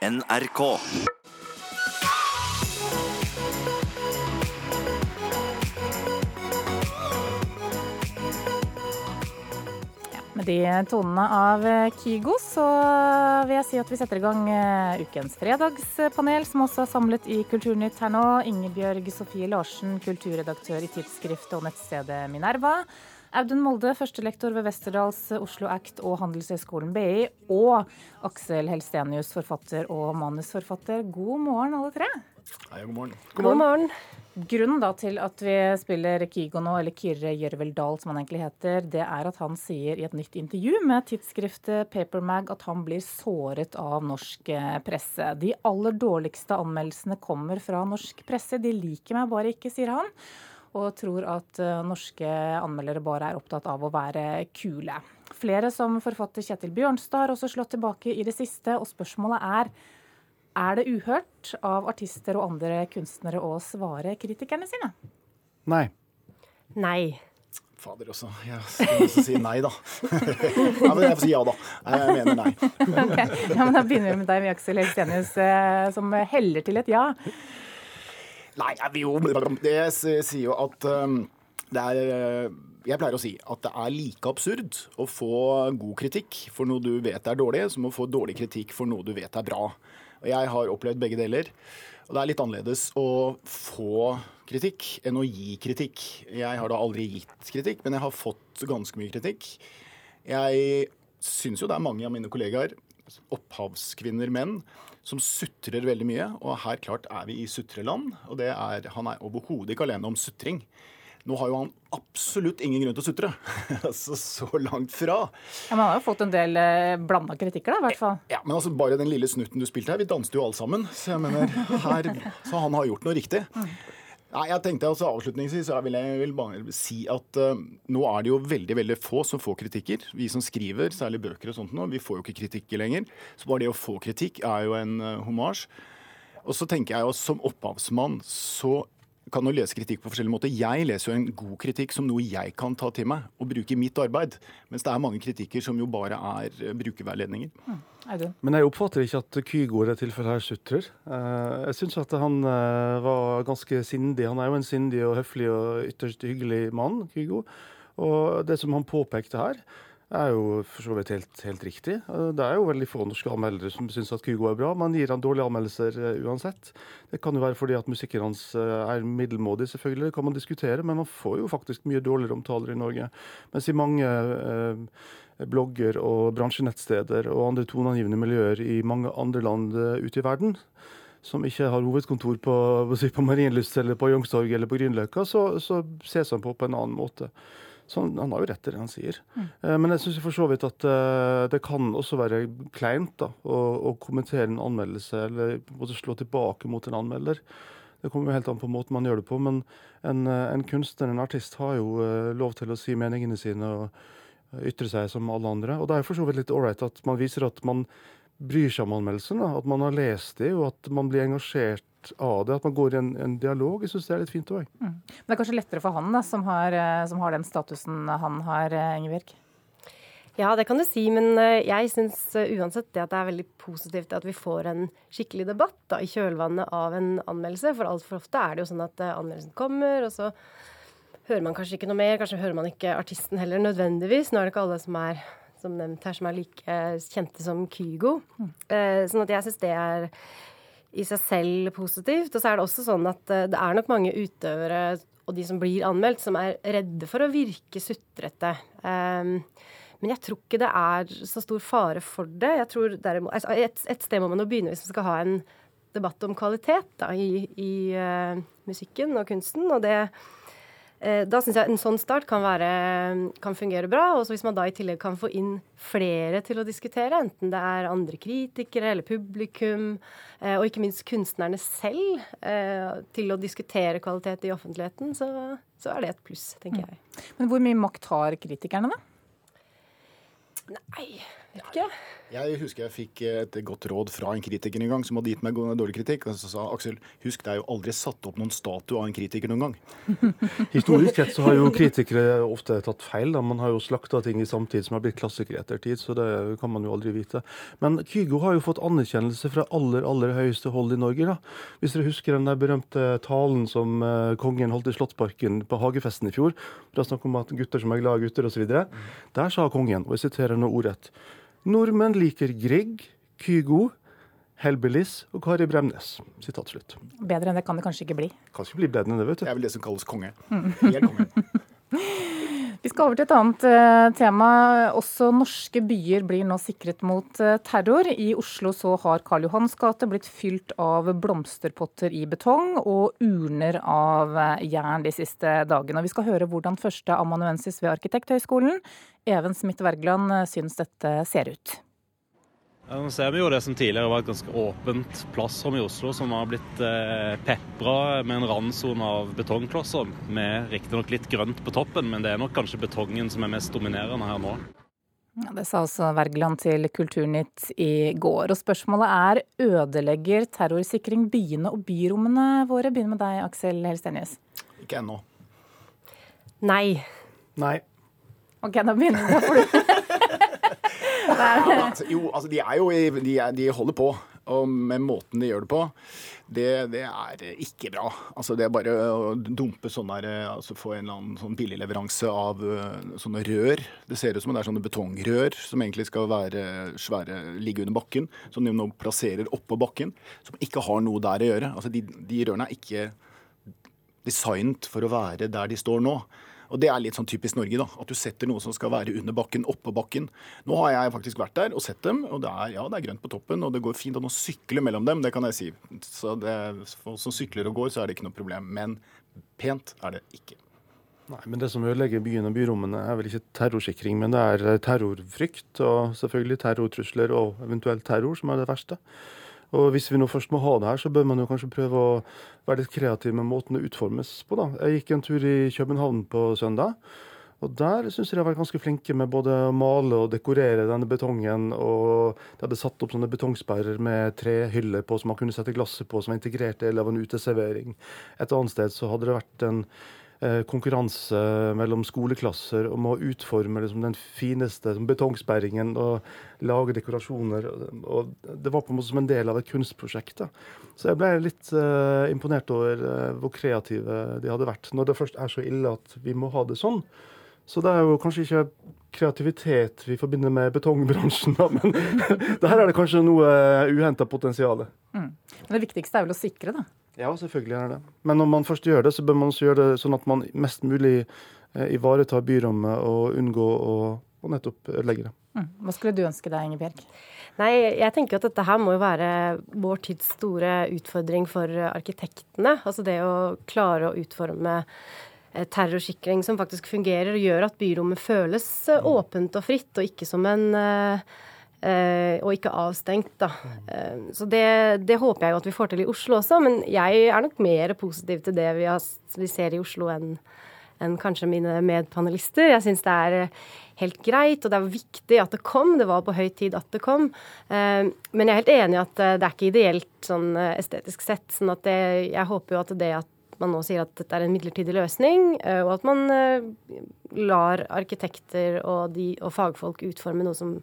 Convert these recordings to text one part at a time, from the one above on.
NRK. Med de tonene av Kygo så vil jeg si at vi setter i gang eh, ukens fredagspanel, som også er samlet i Kulturnytt her nå. Ingebjørg Sofie Larsen, kulturredaktør i tidsskriftet og nettstedet Minerva. Audun Molde, førstelektor ved Westerdals Oslo Act og Handelshøyskolen BI. Og Aksel Helstenius, forfatter og manusforfatter. God morgen, alle tre. Hei, god morgen. God morgen. Grunnen da til at vi spiller Kygo nå, eller Kyrre Gjørvel Dahl som han egentlig heter, det er at han sier i et nytt intervju med tidsskriftet Papermag at han blir såret av norsk eh, presse. De aller dårligste anmeldelsene kommer fra norsk presse. De liker meg bare ikke, sier han. Og tror at eh, norske anmeldere bare er opptatt av å være kule. Flere som forfatter Kjetil Bjørnstad har også slått tilbake i det siste, og spørsmålet er er det uhørt av artister og andre kunstnere å svare kritikerne sine? Nei. Nei. Fader også. Jeg skal også si nei, da. nei, men jeg får si ja, da. Nei, Jeg mener nei. Okay. Ja, men Da begynner vi med deg, Aksel Helstenius, eh, som heller til et ja. Nei, jo Det sier jo at um, det er uh, Jeg pleier å si at det er like absurd å få god kritikk for noe du vet er dårlig, som å få dårlig kritikk for noe du vet er bra. Og jeg har opplevd begge deler. Og det er litt annerledes å få kritikk enn å gi kritikk. Jeg har da aldri gitt kritikk, men jeg har fått ganske mye kritikk. Jeg syns jo det er mange av mine kollegaer, opphavskvinner, menn, som sutrer veldig mye. Og her klart er vi i sutreland, og det er, han er overhodet ikke alene om sutring. Nå har jo han absolutt ingen grunn til å sutre. altså så langt fra. ja Men han har jo fått en del eh, blanda kritikker, da, i hvert fall. Ja, men altså bare den lille snutten du spilte her, vi danset jo alle sammen. Så jeg mener, her, så han har gjort noe riktig. Nei, jeg tenkte altså Avslutningsvis så vil jeg vil bare si at uh, nå er det jo veldig veldig få som får kritikker. Vi som skriver, særlig bøker og sånt nå, vi får jo ikke kritikker lenger. Så bare det å få kritikk er jo en uh, homasj. Og så tenker jeg jo som opphavsmann så kan jo lese kritikk på forskjellige måter. Jeg leser jo en god kritikk som noe jeg kan ta til meg og bruke i mitt arbeid. Mens det er mange kritikker som jo bare er uh, brukerveiledninger. Mm. Men jeg oppfatter ikke at Kygo i det tilfellet her sutrer. Eh, Jeg syns at han eh, var ganske sindig. Han er jo en sindig og høflig og ytterst hyggelig mann, Kygo. Og det som han påpekte her, er jo for så vidt helt, helt riktig. Det er jo veldig få norske anmeldere som syns at Kygo er bra. men gir han dårlige anmeldelser eh, uansett. Det kan jo være fordi at musikken hans eh, er middelmådig, selvfølgelig. Det kan man diskutere, men man får jo faktisk mye dårligere omtaler i Norge. Mens i mange eh, blogger og bransjenettsteder og andre toneangivende miljøer i mange andre land eh, ute i verden, som ikke har hovedkontor på, på Marienlyst eller på Youngstorget eller på Grünerløkka, så, så ses han på på en annen måte. Så han, han har jo rett i det han sier. Mm. men jeg syns for så vidt at eh, det kan også være kleint da, å, å kommentere en anmeldelse eller slå tilbake mot en anmelder. Det kommer jo helt an på måten man gjør det på, men en, eh, en kunstner, en artist, har jo eh, lov til å si meningene sine og ytre seg som alle andre. Og det er for så vidt litt ålreit at man viser at man bryr seg om anmeldelsen, da. at man har lest dem, og at man blir engasjert av det. At man går i en, en dialog. Jeg syns det er litt fint òg. Men det er kanskje lettere for han da, som har, eh, som har den statusen han har, eh, Ingebjørg? Ja, det kan du si, men eh, jeg syns uansett det at det er veldig positivt at vi får en skikkelig debatt da, i kjølvannet av en anmeldelse. For altfor ofte er det jo sånn at anmeldelsen kommer, og så hører man kanskje ikke noe mer. Kanskje hører man ikke artisten heller nødvendigvis. Nå er det ikke alle som er som nevnt her, som er like kjente som Kygo. Eh, sånn at jeg syns det er i seg selv positivt. Og så er det også sånn at eh, det er nok mange utøvere og de som blir anmeldt, som er redde for å virke sutrete. Um, men jeg tror ikke det er så stor fare for det. Jeg tror derimot, altså et, et sted må man jo begynne hvis man skal ha en debatt om kvalitet da, i, i uh, musikken og kunsten. Og det, da syns jeg en sånn start kan, være, kan fungere bra. Og hvis man da i tillegg kan få inn flere til å diskutere, enten det er andre kritikere eller publikum, eh, og ikke minst kunstnerne selv, eh, til å diskutere kvalitet i offentligheten, så, så er det et pluss, tenker jeg. Men hvor mye makt har kritikerne, da? Nei, Vet ikke. Jeg husker jeg fikk et godt råd fra en kritiker en gang som hadde gitt meg dårlig kritikk. Og så sa Aksel husk det er jo aldri satt opp noen statue av en kritiker noen gang. Historisk sett så har jo kritikere ofte tatt feil. Da. Man har jo slakta ting i samtid som har blitt klassikere i ettertid, så det kan man jo aldri vite. Men Kygo har jo fått anerkjennelse fra aller, aller høyeste hold i Norge. da. Hvis dere husker den der berømte talen som eh, kongen holdt i Slottsparken på hagefesten i fjor, da snakk om at gutter som er glade gutter osv. Der sa kongen, og jeg siterer nå ordrett Nordmenn liker Grieg, Kygo, Helbelis og Kari Bremnes. Sitat slutt. Bedre enn det kan det kanskje ikke bli. Kan ikke bli bedre enn det, vet du. Det er vel det som kalles konge. Helt konge. Skal over til et annet eh, tema. Også norske byer blir nå sikret mot eh, terror. I Oslo så har Karl Johans gate blitt fylt av blomsterpotter i betong og urner av eh, jern de siste dagene. Og vi skal høre hvordan førsteamanuensis ved Arkitekthøgskolen, Even Smith Wergeland, syns dette ser ut. Ja, Nå ser vi jo det som tidligere var et ganske åpent plassrom i Oslo, som har blitt eh, pepra med en randsone av betongklosser, med riktignok litt grønt på toppen, men det er nok kanskje betongen som er mest dominerende her nå. Ja, det sa altså Wergeland til Kulturnytt i går. Og spørsmålet er ødelegger terrorsikring byene og byrommene våre? Begynner med deg, Aksel Helstenius. Ikke ennå. Nei. Nei. Ok, da begynner vi. Da får du Altså, jo, altså de er jo de, de holder på. Og med måten de gjør det på, det, det er ikke bra. Altså Det er bare å dumpe sånn der altså Få en eller annen sånn billigleveranse av øh, sånne rør. Det ser ut som det er sånne betongrør som egentlig skal være svære, ligge under bakken. Som de nå plasserer oppå bakken. Som ikke har noe der å gjøre. Altså De, de rørene er ikke designet for å være der de står nå. Og det er litt sånn typisk Norge, da. At du setter noe som skal være under bakken, oppå bakken. Nå har jeg faktisk vært der og sett dem, og det er, ja, det er grønt på toppen, og det går fint an å sykle mellom dem, det kan jeg si. Så det, for som sykler og går, så er det ikke noe problem. Men pent er det ikke. Nei, men Det som ødelegger byen og byrommene, er vel ikke terrorsikring, men det er terrorfrykt og selvfølgelig terrortrusler og eventuelt terror som er det verste. Og Hvis vi nå først må ha det her, så bør man jo kanskje prøve å være litt kreativ med måten det utformes på. da. Jeg gikk en tur i København på søndag. Og Der syns jeg de har vært ganske flinke med både å male og dekorere denne betongen. og De hadde satt opp sånne betongsperrer med trehyller på som man kunne sette glasset på, som var integrert del av en uteservering. Et annet sted så hadde det vært en konkurranse mellom skoleklasser om å utforme liksom, den fineste som betongsperringen og lage dekorasjoner. og Det var på en måte som en del av et kunstprosjekt. da. Så jeg ble litt uh, imponert over uh, hvor kreative de hadde vært. Når det først er så ille at vi må ha det sånn. Så det er jo kanskje ikke kreativitet vi forbinder med betongbransjen, da, men der er det kanskje noe uhenta potensial. Men det viktigste er vel å sikre, da. Ja, selvfølgelig er det det. Men når man først gjør det, så bør man også gjøre det sånn at man mest mulig eh, ivaretar byrommet og unngå å, å nettopp ødelegge det. Mm. Hva skulle du ønske deg, Ingebjørg? Nei, jeg tenker at dette her må jo være vår tids store utfordring for arkitektene. Altså det å klare å utforme eh, terrorsikring som faktisk fungerer og gjør at byrommet føles eh, åpent og fritt, og ikke som en eh, eh, og ikke avstengt, da. Eh, så det, det håper jeg jo at vi får til i Oslo også, men jeg er nok mer positiv til det vi, har, vi ser i Oslo enn enn kanskje mine medpanelister. Jeg syns det er eh, helt greit, og det er viktig at det kom. Det var på høy tid at det kom. Eh, Men jeg er helt enig i at eh, det er ikke ideelt sånn eh, estetisk sett. sånn at det, jeg håper jo at det at man nå sier at dette er en midlertidig løsning, eh, og at man eh, lar arkitekter og, de, og fagfolk utforme noe som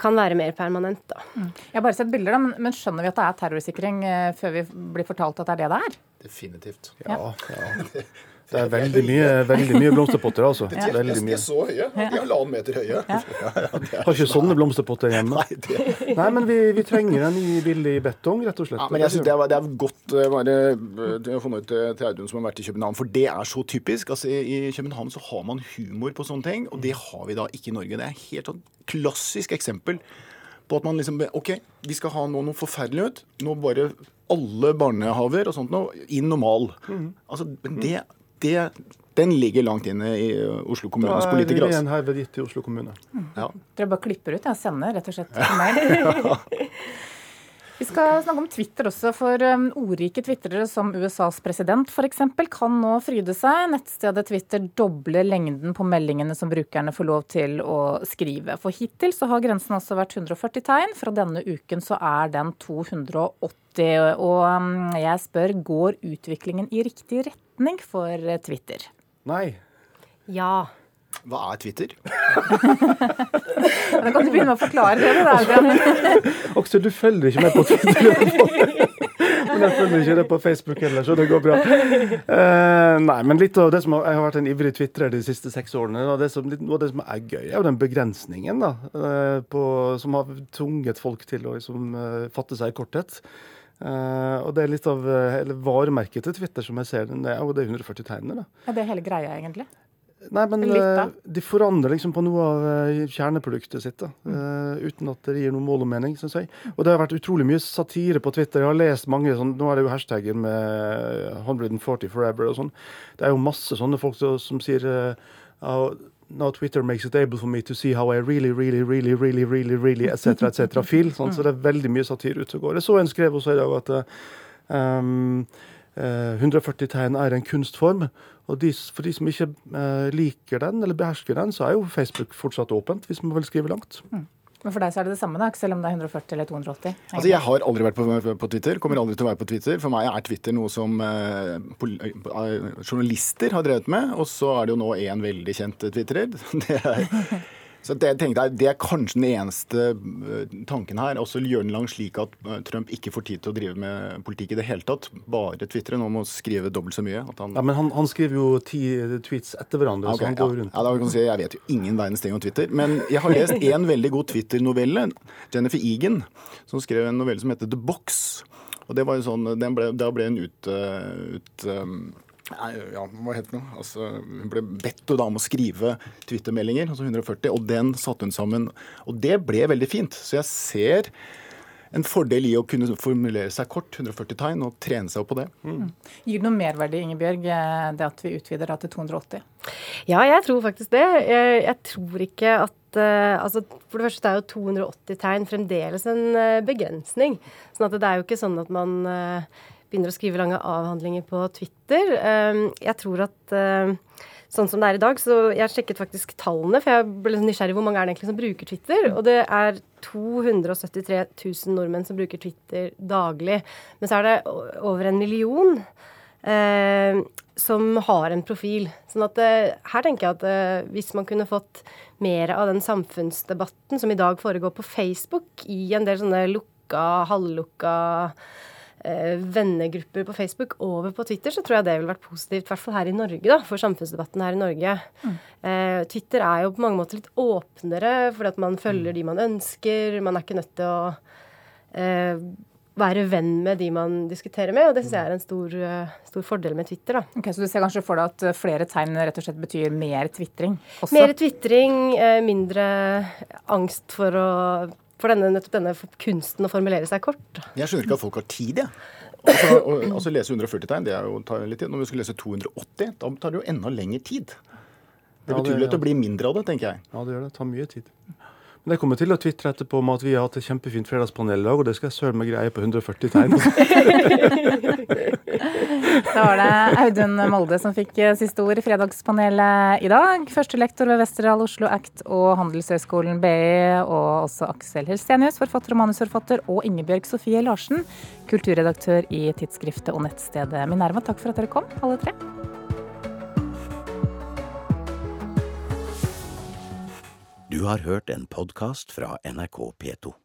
kan være mer permanent, da. Jeg har bare sett bilder, da, men- men skjønner vi at det er terrorsikring eh, før vi blir fortalt at det er det det er? Definitivt. Ja, ja. Det er veldig mye, veldig mye blomsterpotter, altså. Veldig mye. så høye. De er halvannen meter høye. Har ikke sånne blomsterpotter hjemme. Nei, det Nei, men vi, vi trenger en ny billig betong, rett og slett. Ja, men jeg synes det, er, det er godt eh, eh, å få noe til, til Audun som har vært i København, for det er så typisk. Altså, I i København så har man humor på sånne ting, og det har vi da ikke i Norge. Det er et helt sånn klassisk eksempel på at man liksom OK, vi skal ha nå noe forferdelig ut. Nå bare alle barnehaver og sånt nå inn og mal. Altså, men det, det den ligger langt inne i Oslo kommunes Da er det en herved gitt til Oslo kommune. Ja. Dere bare klipper ut, jeg sender rett og slett meg. Vi skal snakke om Twitter også, for um, ordrike tvitrere som USAs president f.eks. kan nå fryde seg. Nettstedet Twitter dobler lengden på meldingene som brukerne får lov til å skrive. For hittil så har grensen altså vært 140 tegn. Fra denne uken så er den 280. Og um, jeg spør, går utviklingen i riktig retning for Twitter? Nei. Ja. Hva er Twitter? Da kan du begynne med å forklare det. Der, Aksel, du følger ikke med på Twitter. men jeg følger ikke det på Facebook heller, så det går bra. Uh, nei, men litt av det som har, Jeg har vært en ivrig twitrer de siste seks årene. og det som, Noe av det som er gøy, er jo den begrensningen da, uh, på, som har tvunget folk til å liksom, uh, fatte seg i korthet. Uh, og det er litt av uh, varemerket til Twitter som jeg ser, det er jo det 140 tegnene. da. Ja, Det er hele greia, egentlig? Nei, men Litt, uh, de forandrer liksom på noe av uh, kjerneproduktet sitt. da, uh, Uten at det gir noe mål og mening, syns jeg. Og det har vært utrolig mye satire på Twitter. Jeg har lest mange sånn, Nå er det jo hashtagger med 140 forever og sånn. Det er jo masse sånne folk som, som sier uh, Now Twitter makes it able for me to see how I really, really, really, really, really, really, etc., etc. feel. Sånn, så det er veldig mye satire ute og går. Jeg så en skrev også i dag at um, uh, 140 tegn er en kunstform. Og de, for de som ikke uh, liker den, eller behersker den, så er jo Facebook fortsatt åpent, hvis man vil skrive langt. Men for deg så er det det samme, da, selv om det er 140 eller 280? Altså, Jeg har aldri vært på, på Twitter, kommer aldri til å være på Twitter. For meg er Twitter noe som eh, eh, journalister har drevet med. Og så er det jo nå én veldig kjent twitterer. Det er, så det, jeg tenkte, det er kanskje den eneste eh, tanken her. Også gjøre den lang slik at eh, Trump ikke får tid til å drive med politikk i det hele tatt. Bare tvitre. Nå må skrive dobbelt så mye. Han, Ja, Men han, han skriver jo ti tweets etter hverandre, Okay, så han ja. rundt. Ja, da kan si, Jeg vet jo ingen verdens ting om Twitter. Men jeg har lest en veldig god Twitter-novelle. Jennifer Egan, som skrev en novelle som heter The Box. Og det var jo sånn, den ble, Da ble hun ut, ut um, ja, hva heter det noe? Altså, hun ble bedt da om å skrive Twitter-meldinger, altså 140, og den satte hun sammen. Og det ble veldig fint. Så jeg ser en fordel i å kunne formulere seg kort, 140 tegn, og trene seg opp på det. Gir det noe merverdi, Ingebjørg, eh, det at vi utvider da til 280? Ja, jeg tror faktisk det. Jeg, jeg tror ikke at eh, altså, For det første er jo 280 tegn fremdeles en eh, begrensning. Sånn at det er jo ikke sånn at man begynner å skrive lange avhandlinger på Twitter. Jeg tror at sånn som det er i dag, så jeg sjekket faktisk tallene, for jeg ble nysgjerrig hvor mange er det egentlig som bruker Twitter. Og det er 273 000 nordmenn som bruker Twitter daglig. Men så er det over en million eh, som har en profil. Sånn at eh, her tenker jeg at eh, hvis man kunne fått mer av den samfunnsdebatten som i dag foregår på Facebook, i en del sånne lukka, halvlukka vennegrupper på Facebook over på Twitter, så tror jeg det ville vært positivt, i hvert fall her i Norge, da, for samfunnsdebatten her i Norge. Eh, Twitter er jo på mange måter litt åpnere, fordi at man følger de man ønsker. Man er ikke nødt til å eh, være venn med de man diskuterer med, og det syns jeg er en stor, eh, stor fordel med Twitter. da. Ok, Så du ser kanskje for deg at eh, flere tegn rett og slett betyr mer tvitring? også? Mer tvitring, eh, mindre angst for å for denne, nettopp denne kunsten å formulere seg kort. Jeg skjønner ikke at folk har tid, jeg. Altså, å, altså lese 140 tegn, det er jo, tar litt tid. Når vi skal lese 280, da tar det jo enda lengre tid. Det Ja, betyr vel at det blir mindre av det, tenker jeg. Ja, det gjør det. Det tar mye tid. Men jeg kommer til å tvitre etterpå om at vi har hatt et kjempefint fredagspanel i dag, og det skal jeg søren meg greie på 140 tegn. Da var det Audun Molde som fikk eh, siste ord i Fredagspanelet i dag. Førstelektor ved Westerdal Oslo Act og Handelshøyskolen BI, og også Aksel Helstenius, forfatter og manusforfatter, og Ingebjørg Sofie Larsen, kulturredaktør i tidsskriftet og nettstedet Minerva. Takk for at dere kom, alle tre. Du har hørt en podkast fra NRK P2.